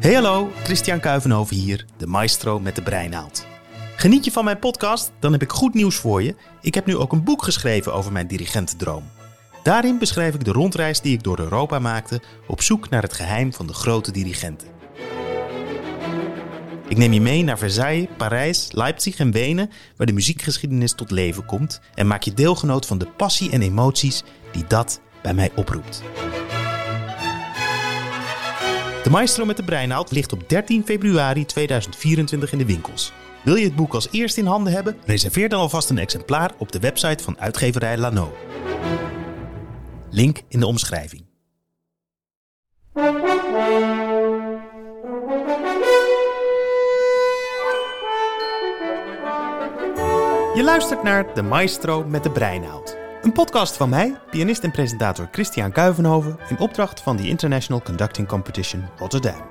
Hey hallo, Christian Kuivenhoven hier, de maestro met de breinaald. Geniet je van mijn podcast? Dan heb ik goed nieuws voor je. Ik heb nu ook een boek geschreven over mijn dirigentendroom. Daarin beschrijf ik de rondreis die ik door Europa maakte op zoek naar het geheim van de grote dirigenten. Ik neem je mee naar Versailles, Parijs, Leipzig en Wenen, waar de muziekgeschiedenis tot leven komt en maak je deelgenoot van de passie en emoties die dat bij mij oproept. De Maestro met de Breinaald ligt op 13 februari 2024 in de winkels. Wil je het boek als eerste in handen hebben? Reserveer dan alvast een exemplaar op de website van uitgeverij Lano. Link in de omschrijving. Je luistert naar De Maestro met de Breinaald. Een podcast van mij, pianist en presentator Christian Kuivenhoven, in opdracht van de International Conducting Competition Rotterdam.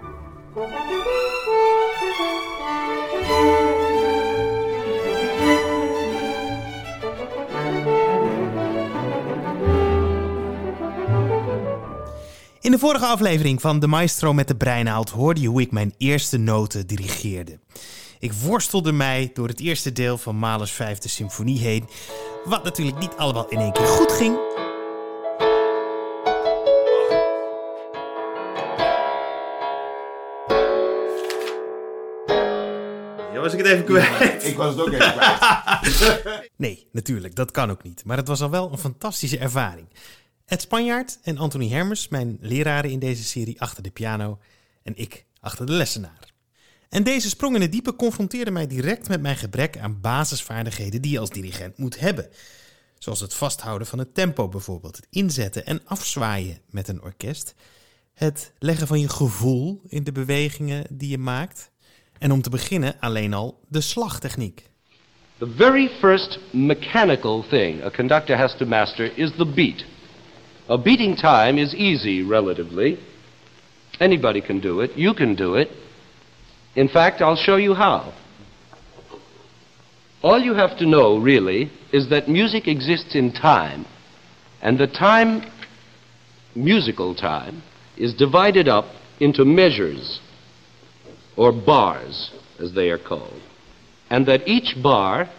In de vorige aflevering van De Maestro met de Breinaald hoorde je hoe ik mijn eerste noten dirigeerde. Ik worstelde mij door het eerste deel van Mahlers vijfde symfonie heen, wat natuurlijk niet allemaal in één keer goed ging. Ja, was ik het even kwijt? Ik was het ook even kwijt. Nee, natuurlijk, dat kan ook niet. Maar het was al wel een fantastische ervaring. Ed Spanjaard en Anthony Hermes, mijn leraren in deze serie, achter de piano en ik achter de lessenaar. En deze sprong in het diepe confronteerde mij direct met mijn gebrek aan basisvaardigheden die je als dirigent moet hebben. Zoals het vasthouden van het tempo bijvoorbeeld, het inzetten en afzwaaien met een orkest, het leggen van je gevoel in de bewegingen die je maakt en om te beginnen alleen al de slagtechniek. The very first mechanical thing a conductor has to master is the beat. A beating time is easy relatively. Anybody can do it. You can do it. In fact, I'll show you how. All you have to know, really, is that music exists in time. And the time, musical time, is divided up into measures, or bars, as they are called. And that each bar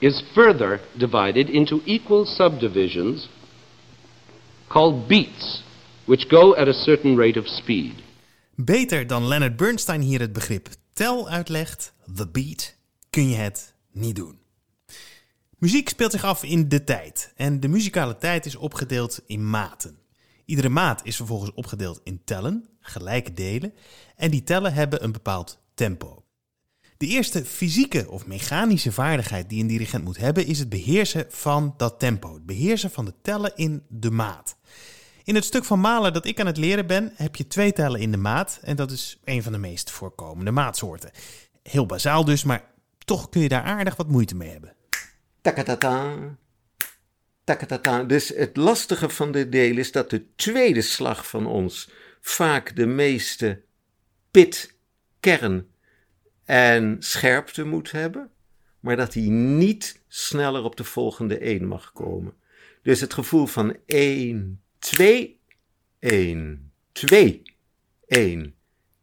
is further divided into equal subdivisions called beats, which go at a certain rate of speed. Beter dan Leonard Bernstein hier het begrip tel uitlegt, the beat, kun je het niet doen. Muziek speelt zich af in de tijd en de muzikale tijd is opgedeeld in maten. Iedere maat is vervolgens opgedeeld in tellen, gelijke delen, en die tellen hebben een bepaald tempo. De eerste fysieke of mechanische vaardigheid die een dirigent moet hebben is het beheersen van dat tempo, het beheersen van de tellen in de maat. In het stuk van Mahler dat ik aan het leren ben, heb je twee tellen in de maat. En dat is een van de meest voorkomende maatsoorten. Heel bazaal dus, maar toch kun je daar aardig wat moeite mee hebben. Takatata. Takatata. Dus het lastige van dit deel is dat de tweede slag van ons vaak de meeste pit, kern en scherpte moet hebben. Maar dat hij niet sneller op de volgende 1 mag komen. Dus het gevoel van 1, 2, 1, 2, 1,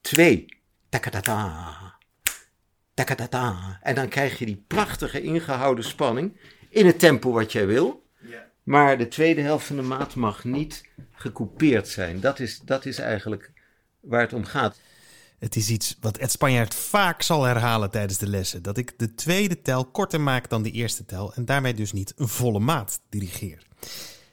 2. Takatata. Takatata. En dan krijg je die prachtige ingehouden spanning in het tempo wat jij wil. Maar de tweede helft van de maat mag niet gecoupeerd zijn. Dat is, dat is eigenlijk waar het om gaat. Het is iets wat Ed Spanjaard vaak zal herhalen tijdens de lessen. Dat ik de tweede tel korter maak dan de eerste tel en daarmee dus niet een volle maat dirigeer.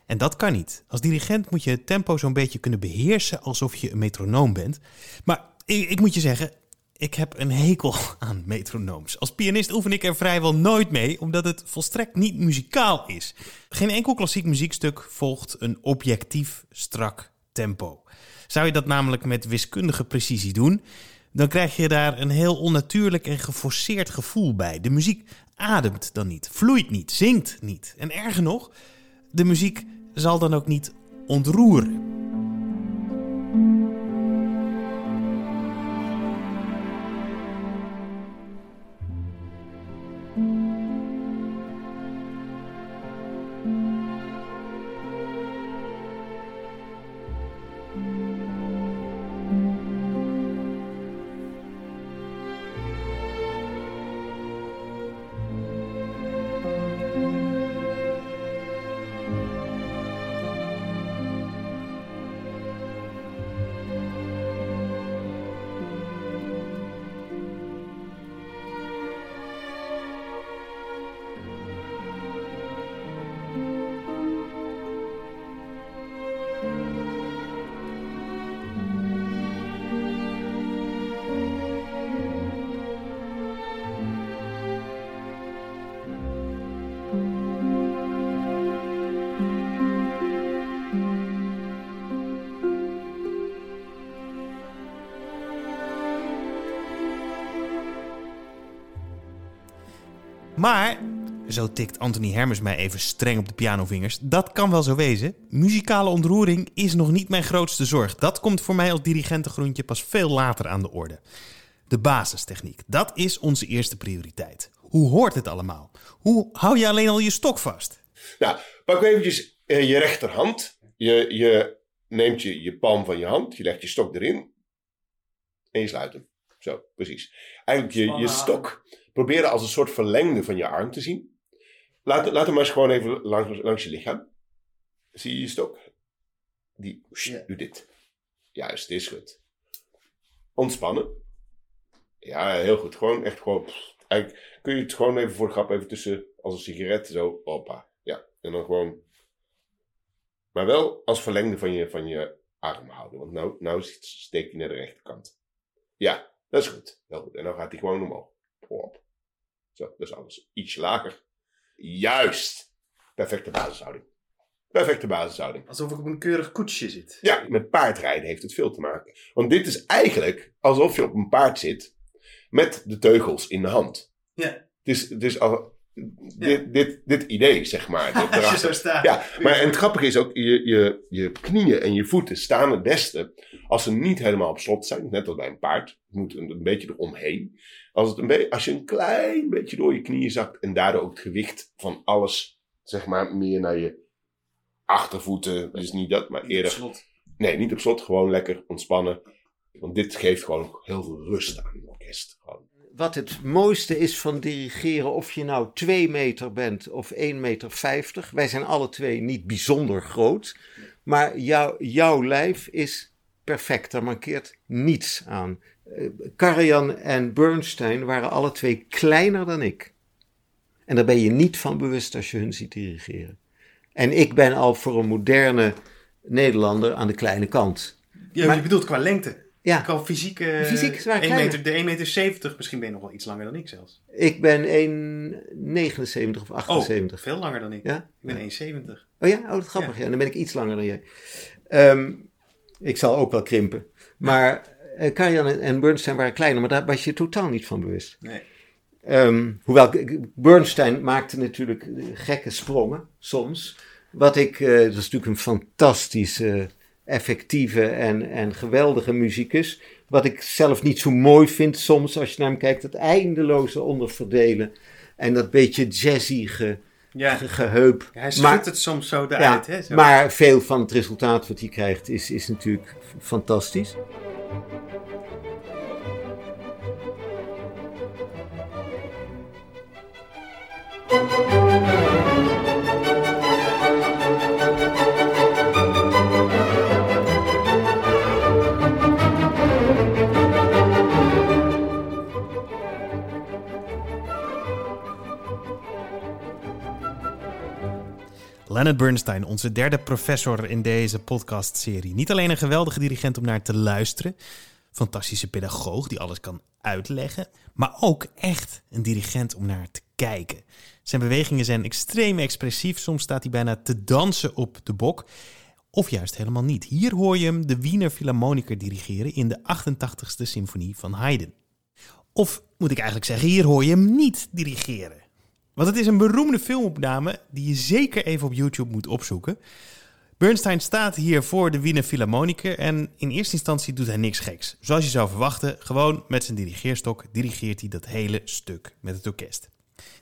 En dat kan niet. Als dirigent moet je het tempo zo'n beetje kunnen beheersen alsof je een metronoom bent. Maar ik, ik moet je zeggen, ik heb een hekel aan metronooms. Als pianist oefen ik er vrijwel nooit mee, omdat het volstrekt niet muzikaal is. Geen enkel klassiek muziekstuk volgt een objectief strak tempo. Zou je dat namelijk met wiskundige precisie doen, dan krijg je daar een heel onnatuurlijk en geforceerd gevoel bij. De muziek ademt dan niet, vloeit niet, zingt niet. En erger nog, de muziek zal dan ook niet ontroeren. Maar, zo tikt Anthony Hermes mij even streng op de pianovingers, dat kan wel zo wezen. Muzikale ontroering is nog niet mijn grootste zorg. Dat komt voor mij als dirigentengroentje pas veel later aan de orde. De basistechniek, dat is onze eerste prioriteit. Hoe hoort het allemaal? Hoe hou je alleen al je stok vast? Nou, pak eventjes eh, je rechterhand. Je, je neemt je, je palm van je hand, je legt je stok erin en je sluit hem. Zo, precies. Eigenlijk je, je stok proberen als een soort verlengde van je arm te zien. Laat, laat hem maar eens gewoon even langs, langs je lichaam. Zie je je stok? Die, doe dit. Juist, dit is goed. Ontspannen. Ja, heel goed. Gewoon echt gewoon. eigenlijk kun je het gewoon even voor de grap even tussen als een sigaret zo. Opa. Ja. En dan gewoon. Maar wel als verlengde van je, van je arm houden. Want nou, nou steek je naar de rechterkant. Ja, dat is goed. Heel goed. En dan gaat hij gewoon omhoog. Op. Zo, dat is alles. Ietsje lager. Juist. Perfecte basishouding. Perfecte basishouding. Alsof ik op een keurig koetsje zit. Ja, met paardrijden heeft het veel te maken. Want dit is eigenlijk alsof je op een paard zit met de teugels in de hand. Ja. Het is, het is al, dit, dit, dit idee, zeg maar. Als je zo staat. Ja, maar en het grappige is ook, je, je, je knieën en je voeten staan het beste als ze niet helemaal op slot zijn. Net als bij een paard. Het moet een, een beetje eromheen. Als, het een als je een klein beetje door je knieën zakt en daardoor ook het gewicht van alles, zeg maar, meer naar je achtervoeten. Dus niet dat, maar eerder. Slot. Nee, niet op slot. Gewoon lekker ontspannen. Want dit geeft gewoon heel veel rust aan een orkest. Gewoon. Wat het mooiste is van dirigeren, of je nou 2 meter bent of 1,50 meter. Wij zijn alle twee niet bijzonder groot. Maar jou, jouw lijf is perfect. Daar mankeert niets aan. Eh, Karajan en Bernstein waren alle twee kleiner dan ik. En daar ben je niet van bewust als je hun ziet dirigeren. En ik ben al voor een moderne Nederlander aan de kleine kant. Ja, Maar- je bedoelt qua lengte. Ja, Qua fysiek... eh, Fysiek is waar 1 kleiner. meter, de 1 meter 70, misschien ben je nog wel iets langer dan ik zelfs. ik ben 1,79 of Oh, 78. veel langer dan ik. Ja? Ik ben 1,70. Oh ja, oh, dat grappig. Ja. dan ben ik iets langer dan jij. Ehm, ik zal ook wel krimpen. Maar Karajan en- Bernstein waren kleiner, maar daar was je totaal niet van bewust. Nee. Ehm, hoewel Bernstein maakte natuurlijk eh, gekke sprongen soms. Wat ik, dat is natuurlijk een fantastische, effectieve en, en geweldige muzikus. Wat ik zelf niet zo mooi vind soms als je naar hem kijkt, het eindeloze onderverdelen. En dat beetje jazzy ge, Ja, ge- geheup. hij schudt Maar- het soms zo Ja, eruit. hè, zo. maar veel van het resultaat wat hij krijgt is, is natuurlijk fantastisch. Leonard Bernstein, onze derde professor in deze podcastserie. Niet alleen een geweldige dirigent om naar te luisteren, fantastische pedagoog die alles kan uitleggen, maar ook echt een dirigent om naar te kijken. Zijn bewegingen zijn extreem expressief, soms staat hij bijna te dansen op de bok. Of juist helemaal niet. Hier hoor je hem de Wiener Philharmoniker dirigeren in de 88ste symfonie van Haydn. Of moet ik eigenlijk zeggen, hier hoor je hem niet dirigeren. Want het is een beroemde filmopname die je zeker even op YouTube moet opzoeken. Bernstein staat hier voor de Wiener Philharmoniker en in eerste instantie doet hij niks geks. Zoals je zou verwachten, gewoon met zijn dirigeerstok dirigeert hij dat hele stuk met het orkest.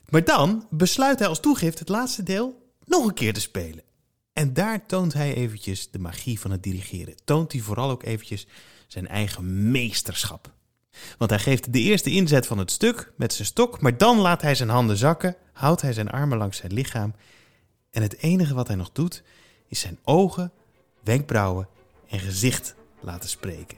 Maar dan besluit hij als toegift het laatste deel nog een keer te spelen. En daar toont hij eventjes de magie van het dirigeren. Toont hij vooral ook eventjes zijn eigen meesterschap. Want hij geeft de eerste inzet van het stuk met zijn stok, maar dan laat hij zijn handen zakken, houdt hij zijn armen langs zijn lichaam. En het enige wat hij nog doet, is zijn ogen, wenkbrauwen en gezicht laten spreken.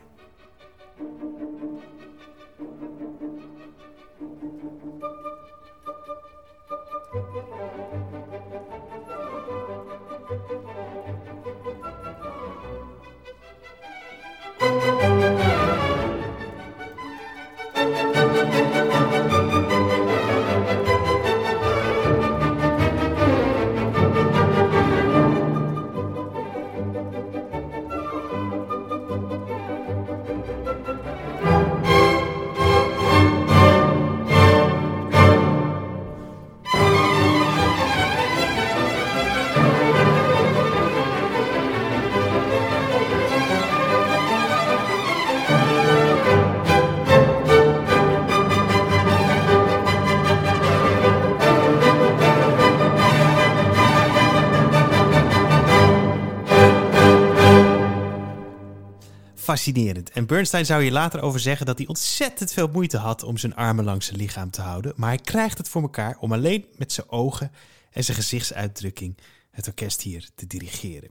Fascinerend. En Bernstein zou hier later over zeggen dat hij ontzettend veel moeite had om zijn armen langs zijn lichaam te houden. Maar hij krijgt het voor elkaar om alleen met zijn ogen en zijn gezichtsuitdrukking het orkest hier te dirigeren.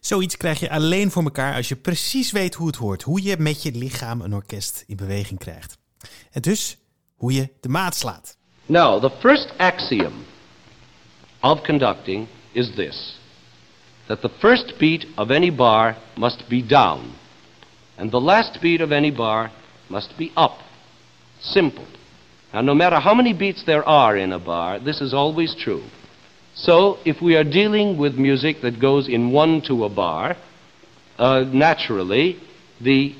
Zoiets krijg je alleen voor elkaar als je precies weet hoe het hoort. Hoe je met je lichaam een orkest in beweging krijgt. En dus hoe je de maat slaat. Now, the first axiom of conducting is this that the first beat of any bar must be down, and the last beat of any bar must be up. Simple. Now, no matter how many beats there are in a bar, this is always true. So, if we are dealing with music that goes in one to a bar, uh, naturally, the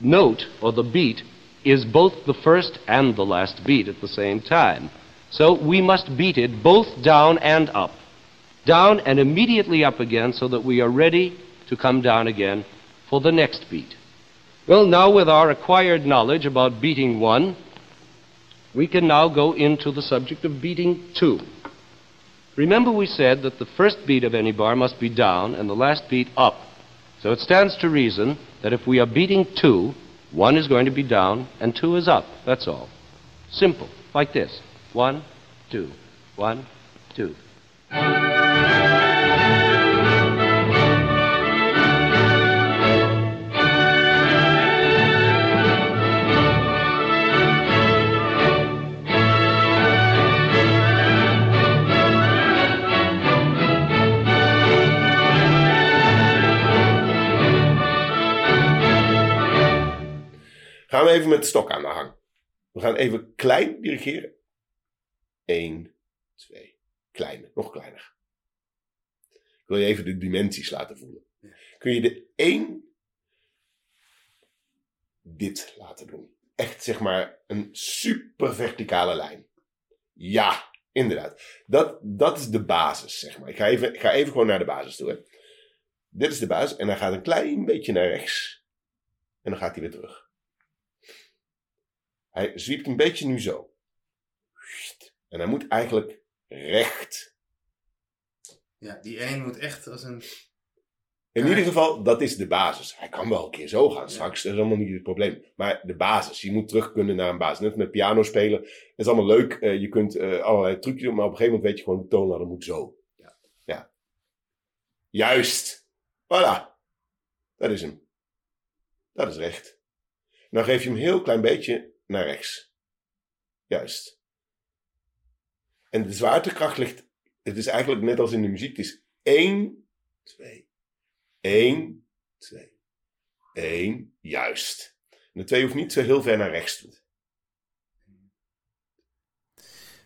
note or the beat is both the first and the last beat at the same time. So we must beat it both down and up. Down and immediately up again so that we are ready to come down again for the next beat. Well, now with our acquired knowledge about beating one, we can now go into the subject of beating two. Remember we said that the first beat of any bar must be down and the last beat up. So it stands to reason that if we are beating two, one is going to be down and two is up. That's all. Simple. Like this. One, two. One, two. Even met de stok aan de hang. We gaan even klein dirigeren. 1, 2. Kleiner, nog kleiner. Ik wil je even de dimensies laten voelen. Kun je de 1 dit laten doen? Echt zeg maar een super verticale lijn. Ja, inderdaad. Dat, dat is de basis, zeg maar. Ik ga even, ik ga even gewoon naar de basis toe. Hè. Dit is de basis en dan gaat een klein beetje naar rechts. En dan gaat hij weer terug. Hij zwiept een beetje nu zo. En hij moet eigenlijk recht. Ja, die één moet echt als een... In ieder geval, dat is de basis. Hij kan wel een keer zo gaan straks, dat is allemaal niet het probleem. Maar de basis, je moet terug kunnen naar een basis. Net met piano spelen, het is allemaal leuk. eh, je kunt eh, allerlei trucjes doen, maar op een gegeven moment weet je gewoon, de toonladder moet zo. Ja. ja. Juist. Voilà. Dat is hem. Dat is recht. Dan geef je hem een heel klein beetje naar rechts. Juist. En de zwaartekracht ligt, het is eigenlijk net als in de muziek, is 1, 2, 1, 2, 1, juist. En de 2 hoeft niet zo heel ver naar rechts toe.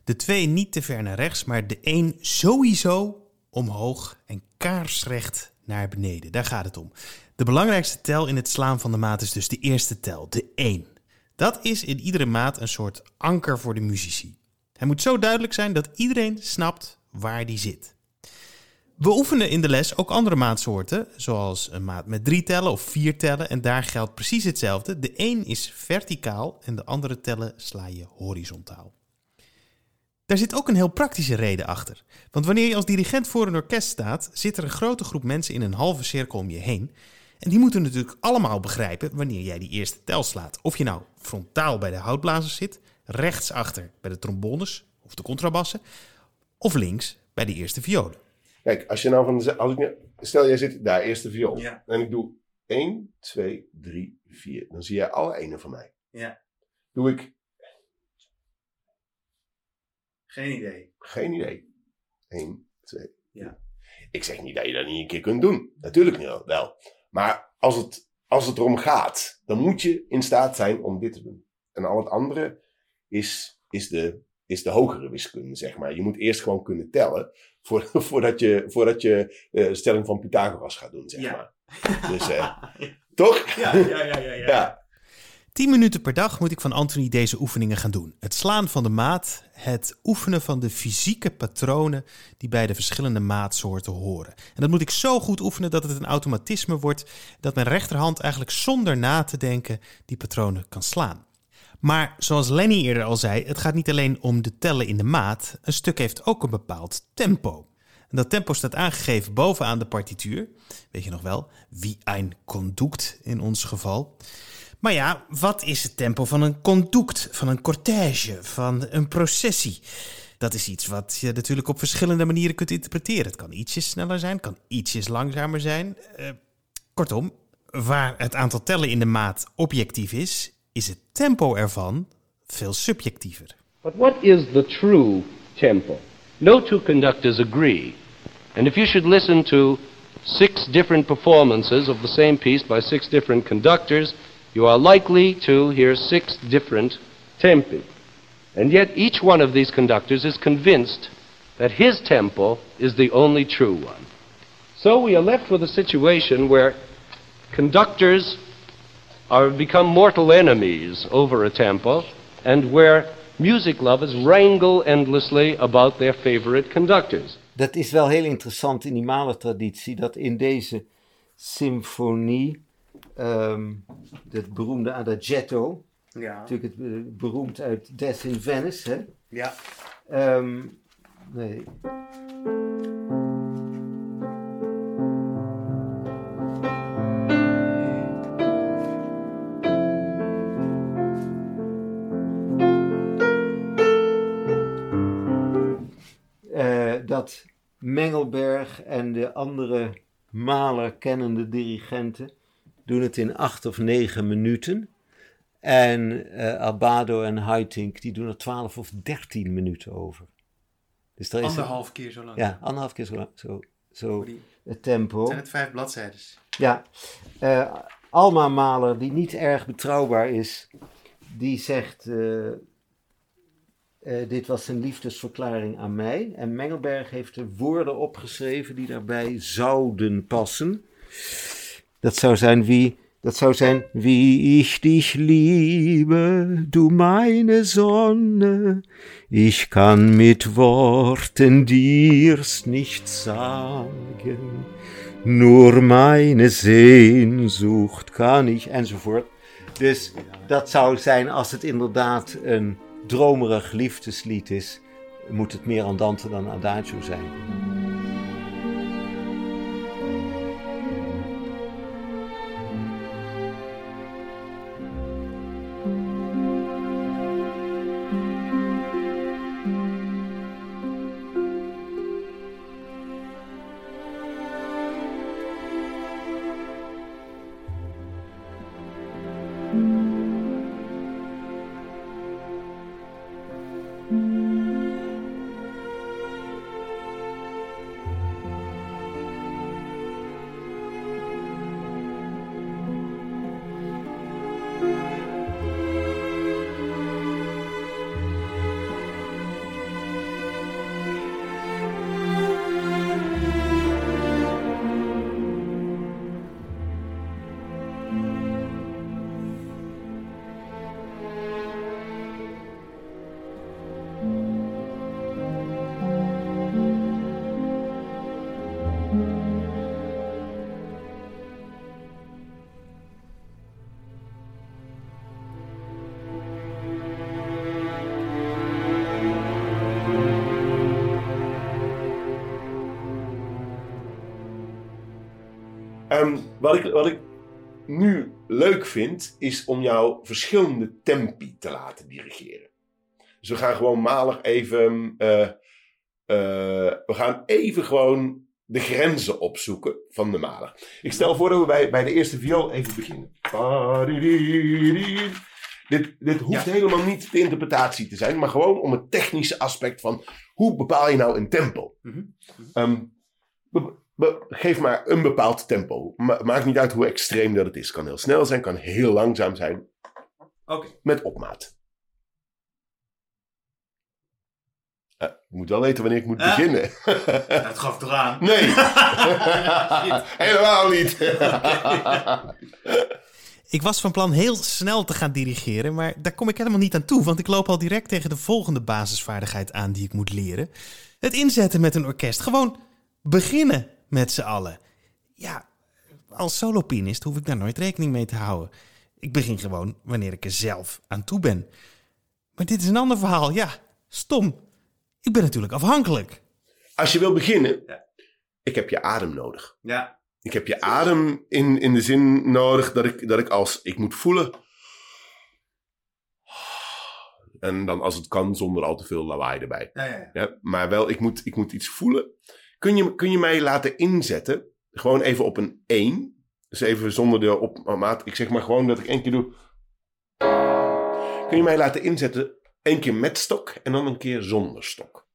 De twee niet te ver naar rechts, maar de één sowieso omhoog en kaarsrecht naar beneden. Daar gaat het om. De belangrijkste tel in het slaan van de maat is dus de eerste tel, de 1. Dat is in iedere maat een soort anker voor de muzici. Hij moet zo duidelijk zijn dat iedereen snapt waar die zit. We oefenen in de les ook andere maatsoorten, zoals een maat met drie tellen of vier tellen. En daar geldt precies hetzelfde. De een is verticaal en de andere tellen sla je horizontaal. Daar zit ook een heel praktische reden achter. Want wanneer je als dirigent voor een orkest staat, zit er een grote groep mensen in een halve cirkel om je heen. En die moeten natuurlijk allemaal begrijpen wanneer jij die eerste tel slaat. Of je nou frontaal bij de houtblazers zit, rechtsachter bij de trombones of de contrabassen, of links bij de eerste violen. Kijk, als je nou van de, als ik, stel jij zit daar, eerste viool. Ja. En ik doe 1, 2, 3, 4. Dan zie jij alle ene van mij. Ja, Doe ik geen idee. geen idee. 1, 2. Ja. Ik zeg niet dat je dat niet een keer kunt doen. Natuurlijk niet wel. Maar als het, als het erom gaat, dan moet je in staat zijn om dit te doen. En al het andere is, is, de, is de hogere wiskunde, zeg maar. Je moet eerst gewoon kunnen tellen voor, voordat je, voordat je eh, stelling van Pythagoras gaat doen, zeg Ja. maar. Dus, eh, toch? Ja, ja, ja, ja. ja. Ja. 10 minuten per dag moet ik van Anthony deze oefeningen gaan doen. Het slaan van de maat, het oefenen van de fysieke patronen die bij de verschillende maatsoorten horen. En dat moet ik zo goed oefenen dat het een automatisme wordt dat mijn rechterhand eigenlijk zonder na te denken die patronen kan slaan. Maar zoals Lenny eerder al zei, het gaat niet alleen om de tellen in de maat. Een stuk heeft ook een bepaald tempo. En dat tempo staat aangegeven bovenaan de partituur. Weet je nog wel? Wie een conduct in ons geval. Maar ja, wat is het tempo van een conduct, van een cortège, van een processie? Dat is iets wat je natuurlijk op verschillende manieren kunt interpreteren. Het kan ietsjes sneller zijn, kan ietsjes langzamer zijn. Eh, kortom, waar het aantal tellen in de maat objectief is, is het tempo ervan veel subjectiever. But what is the true tempo? No two conductors agree. And if you should listen to six different performances of the same piece by six different conductors, you are likely to hear six different tempi. And yet each one of these conductors is convinced that his tempo is the only true one. So we are left with a situation where conductors are become mortal enemies over a tempo and where music lovers wrangle endlessly about their favorite conductors. Dat is wel heel interessant in die Mahler-traditie, dat in deze symfonie, ehm het beroemde adagietto, Ja. natuurlijk het eh, beroemd uit Death in Venice, hè? Ja. Ehm, nee. Eh, dat Mengelberg en de andere Mahler kennende dirigenten doen het in acht of negen minuten. En eh, Abado en Haitink die doen er 12 of 13 minuten over. Dus daar is Anderhalf keer zo lang. ja, anderhalf keer zo, lang- zo, zo die- het tempo. Zijn het vijf bladzijden? Ja, eh, Alma Mahler, die niet erg betrouwbaar is, die zegt: eh, Dit was een liefdesverklaring aan mij. En Mengelberg heeft er woorden opgeschreven die daarbij zouden passen. Dat zou zijn wie. Dat zou zijn, wie ich dich liebe, du meine Sonne, ich kann mit Worten dir's nicht sagen. Nur meine Sehnsucht kan ich, enzovoort. Dus dat zou zijn als het inderdaad een dromerig liefdeslied is, moet het meer andante dan adagio zijn. Wat, ik, wat ik nu leuk vind, is om jou verschillende tempi te laten dirigeren. Dus we gaan gewoon malig even. eh, eh, we gaan even gewoon de grenzen opzoeken van de maler. Ik stel voor dat we bij, bij de eerste viool even beginnen. Dit, dit hoeft Ja. helemaal niet de interpretatie te zijn, maar gewoon om het technische aspect van hoe bepaal je nou een tempo. Be- geef maar een bepaald tempo. Ma- maakt niet uit hoe extreem dat het is. Kan heel snel zijn, kan heel langzaam zijn. Oké. Met opmaat. Eh, ik moet wel weten wanneer ik moet Ah. beginnen. Dat gaf toch aan? nee, helemaal niet. Ik was van plan heel snel te gaan dirigeren, maar daar kom ik helemaal niet aan toe, want ik loop al direct tegen de volgende basisvaardigheid aan die ik moet leren. Het inzetten met een orkest. Gewoon beginnen met z'n allen. Ja, als solopianist hoef ik daar nooit rekening mee te houden. Ik begin gewoon wanneer ik er zelf aan toe ben. Maar dit is een ander verhaal. Ja, stom. Ik ben natuurlijk afhankelijk. Als je wil beginnen, Ja. ik heb je adem nodig. Ja. Ik heb je adem in, in de zin nodig dat ik, dat ik als ik moet voelen. En dan als het kan zonder al te veel lawaai erbij. Ja, ja, ja. Ja, maar wel, ik moet, ik moet iets voelen. Kun je, kun je mij laten inzetten? Gewoon even op een 1. Dus even zonder de opmaat. Ik zeg maar gewoon dat ik één keer doe. Kun je mij laten inzetten? Eén keer met stok en dan een keer zonder stok.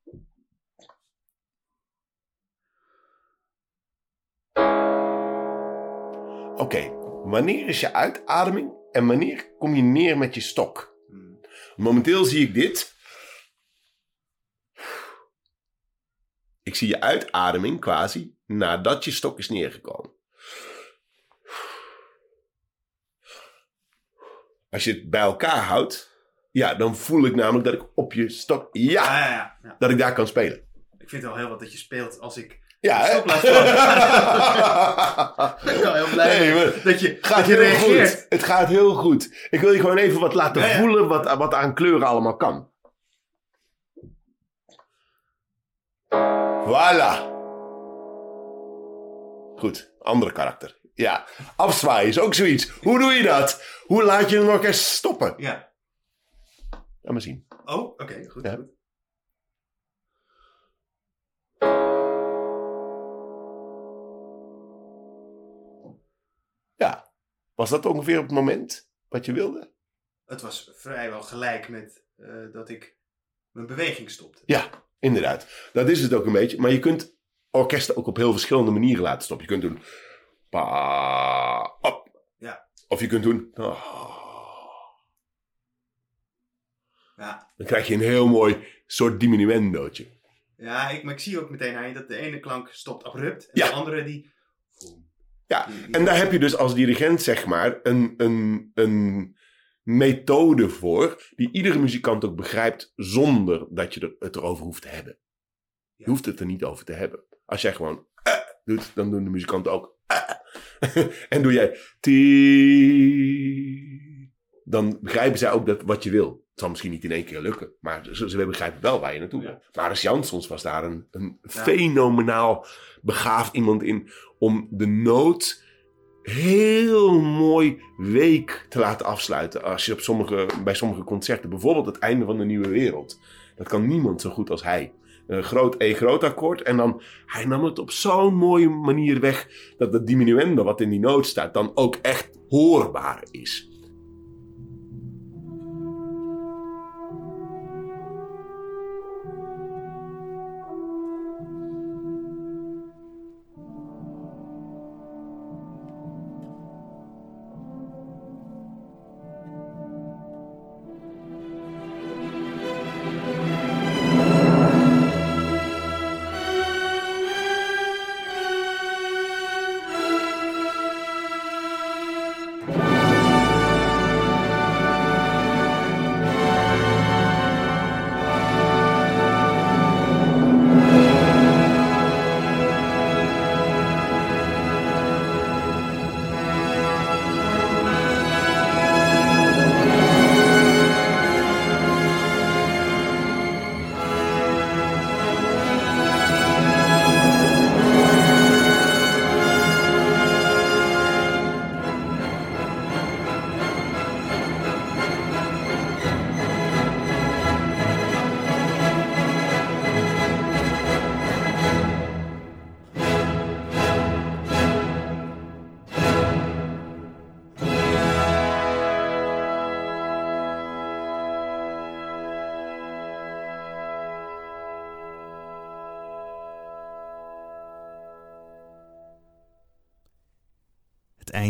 Oké, wanneer is je uitademing en wanneer kom je neer met je stok? Hmm. Momenteel zie ik dit. Ik zie je uitademing quasi nadat je stok is neergekomen. Als je het bij elkaar houdt, ja, dan voel ik namelijk dat ik op je stok, ja, Ja, ja, ja, ja. dat ik daar kan spelen. Ik vind het wel heel wat dat je speelt als ik... Ja, hè? Ik ben wel heel blij Nee, dat je, gaat dat je heel reageert. goed. Het gaat heel goed. Ik wil je gewoon even wat laten voelen wat, wat aan kleuren allemaal kan. Voilà. Goed, andere karakter. Ja, afzwaaien is ook zoiets. Hoe doe je dat? Hoe laat je een orkest stoppen? Ja. Laat maar zien. Oh, oké, goed, Ja. goed. Ja, was dat ongeveer op het moment wat je wilde? Het was vrijwel gelijk met eh, dat ik mijn beweging stopte. Ja, inderdaad. Dat is het ook een beetje. Maar je kunt orkesten ook op heel verschillende manieren laten stoppen. Je kunt doen... Pa, op. Ja. Of je kunt doen... Ja, Dan krijg je een heel mooi soort diminuendootje. ja ik, maar ik zie ook meteen aan je dat de ene klank stopt abrupt en Ja. de andere die... Ja, en daar heb je dus als dirigent zeg maar een, een, een methode voor... die iedere muzikant ook begrijpt zonder dat je er, het erover hoeft te hebben. Je Ja. hoeft het er niet over te hebben. Als jij gewoon eh, doet, dan doen de muzikanten ook eh. En doe jij ti, dan begrijpen zij ook dat wat je wil. Het zal misschien niet in één keer lukken, maar ze, ze begrijpen wel waar je naartoe Ja. wil. Maris Jansons was daar een, een Ja. fenomenaal begaafd iemand in om de noot heel mooi week te laten afsluiten. Als je op sommige, bij sommige concerten, bijvoorbeeld het einde van de Nieuwe Wereld. Dat kan niemand zo goed als hij. Een groot E groot akkoord. En dan, hij nam het op zo'n mooie manier weg. Dat het diminuendo wat in die noot staat dan ook echt hoorbaar is.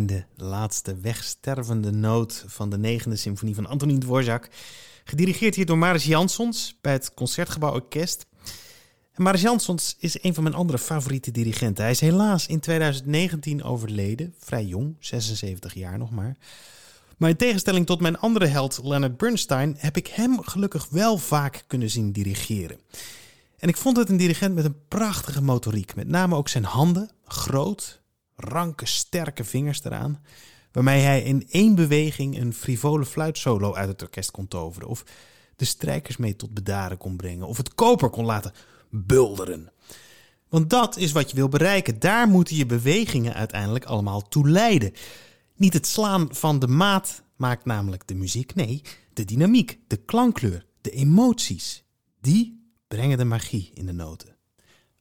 De laatste wegstervende noot van de negende symfonie van Antonin Dvorak. Gedirigeerd hier door Maris Jansons bij het Concertgebouw Orkest. Maris Jansons is een van mijn andere favoriete dirigenten. Hij is helaas in 2019 overleden, vrij jong, 76 jaar nog maar. Maar in tegenstelling tot mijn andere held Leonard Bernstein heb ik hem gelukkig wel vaak kunnen zien dirigeren. En ik vond het een dirigent met een prachtige motoriek. Met name ook zijn handen, groot, ranke, sterke vingers eraan. Waarmee hij in één beweging een frivole fluitsolo uit het orkest kon toveren. Of de strijkers mee tot bedaren kon brengen. Of het koper kon laten bulderen. Want dat is wat je wil bereiken. Daar moeten je bewegingen uiteindelijk allemaal toe leiden. Niet het slaan van de maat maakt namelijk de muziek. Nee, de dynamiek, de klankkleur, de emoties. Die brengen de magie in de noten.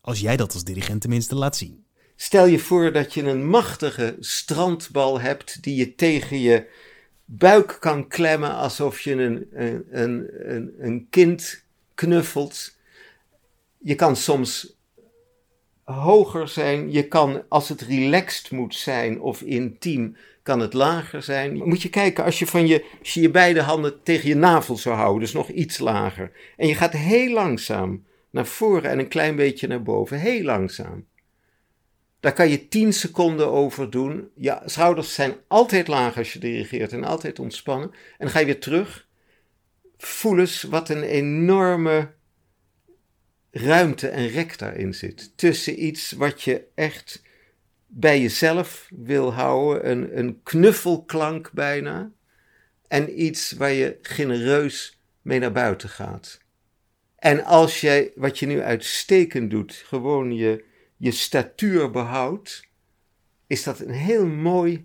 Als jij dat als dirigent tenminste laat zien. Stel je voor dat je een machtige strandbal hebt die je tegen je buik kan klemmen alsof je een, een, een, een kind knuffelt. Je kan soms hoger zijn. Je kan, als het relaxed moet zijn of intiem, kan het lager zijn. Moet je kijken, als je, van je, als je je beide handen tegen je navel zou houden, dus nog iets lager. En je gaat heel langzaam naar voren en een klein beetje naar boven, heel langzaam. Daar kan je 10 seconden over doen. Ja, schouders zijn altijd laag als je dirigeert en altijd ontspannen. En dan ga je weer terug. Voel eens wat een enorme ruimte en rek daarin zit. Tussen iets wat je echt bij jezelf wil houden, een, een knuffelklank bijna, en iets waar je genereus mee naar buiten gaat. En als jij, wat je nu uitstekend doet, gewoon je, je statuur behoudt, is dat een heel mooi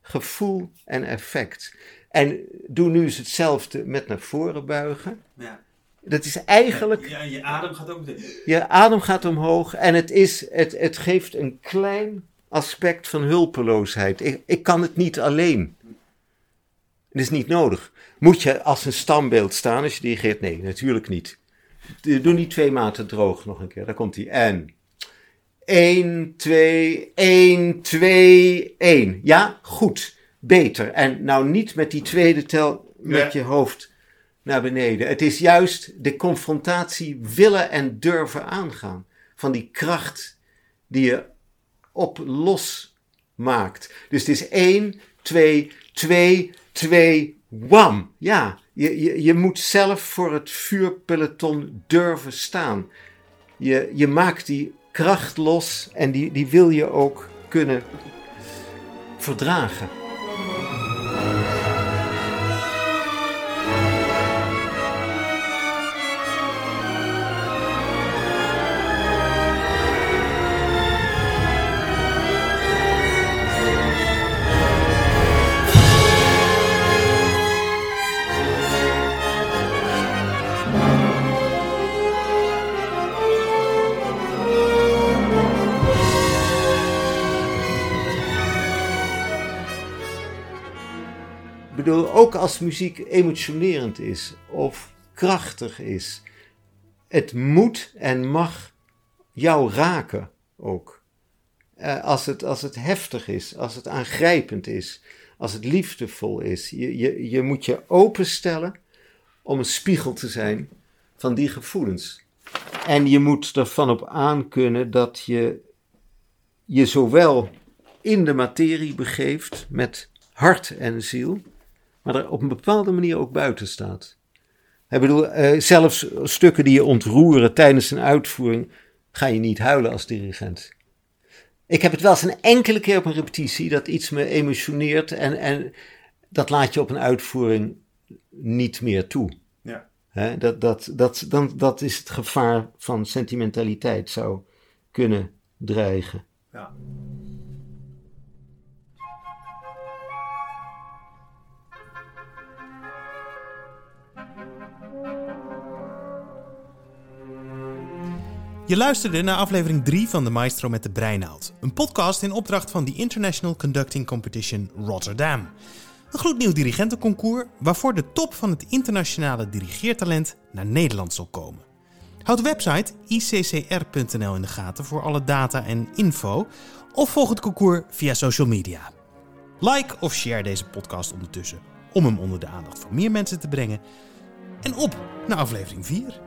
gevoel en effect. En doe nu eens hetzelfde met naar voren buigen. Ja. Dat is eigenlijk. Ja, je adem gaat ook. Je adem gaat omhoog en het, is, het, het geeft een klein aspect van hulpeloosheid. Ik, ik kan het niet alleen. Het is niet nodig. Moet je als een standbeeld staan als je dirigeert? Nee, natuurlijk niet. Doe niet twee maten droog nog een keer. Daar komt hij. En. 1, 2, 1, 2, 1. Ja, goed. Beter. En nou niet met die tweede tel met je hoofd naar beneden. Het is juist de confrontatie willen en durven aangaan. Van die kracht die je op los maakt. Dus het is 1, 2, 2, 2, wam. Ja, je, je, je moet zelf voor het vuurpeloton durven staan. Je, je maakt die kracht los en die, die wil je ook kunnen verdragen. Bedoel, ook als muziek emotionerend is of krachtig is, het moet en mag jou raken ook. Eh, als, het, als het heftig is, als het aangrijpend is, als het liefdevol is. Je, je, je moet je openstellen om een spiegel te zijn van die gevoelens. En je moet ervan op aankunnen dat je je zowel in de materie begeeft met hart en ziel, maar er op een bepaalde manier ook buiten staat. Ik bedoel, eh, zelfs stukken die je ontroeren tijdens een uitvoering, ga je niet huilen als dirigent. Ik heb het wel eens een enkele keer op een repetitie dat iets me emotioneert en, en dat laat je op een uitvoering niet meer toe. Ja. Dat, dat, dat, dan, dat is het gevaar van sentimentaliteit zou kunnen dreigen. Ja. Je luisterde naar aflevering 3 van de Maestro met de Breinaald. Een podcast in opdracht van de International Conducting Competition Rotterdam. Een gloednieuw dirigentenconcours waarvoor de top van het internationale dirigeertalent naar Nederland zal komen. Houd de website iccr.nl in de gaten voor alle data en info of volg het concours via social media. Like of share deze podcast ondertussen om hem onder de aandacht van meer mensen te brengen. En op naar aflevering 4.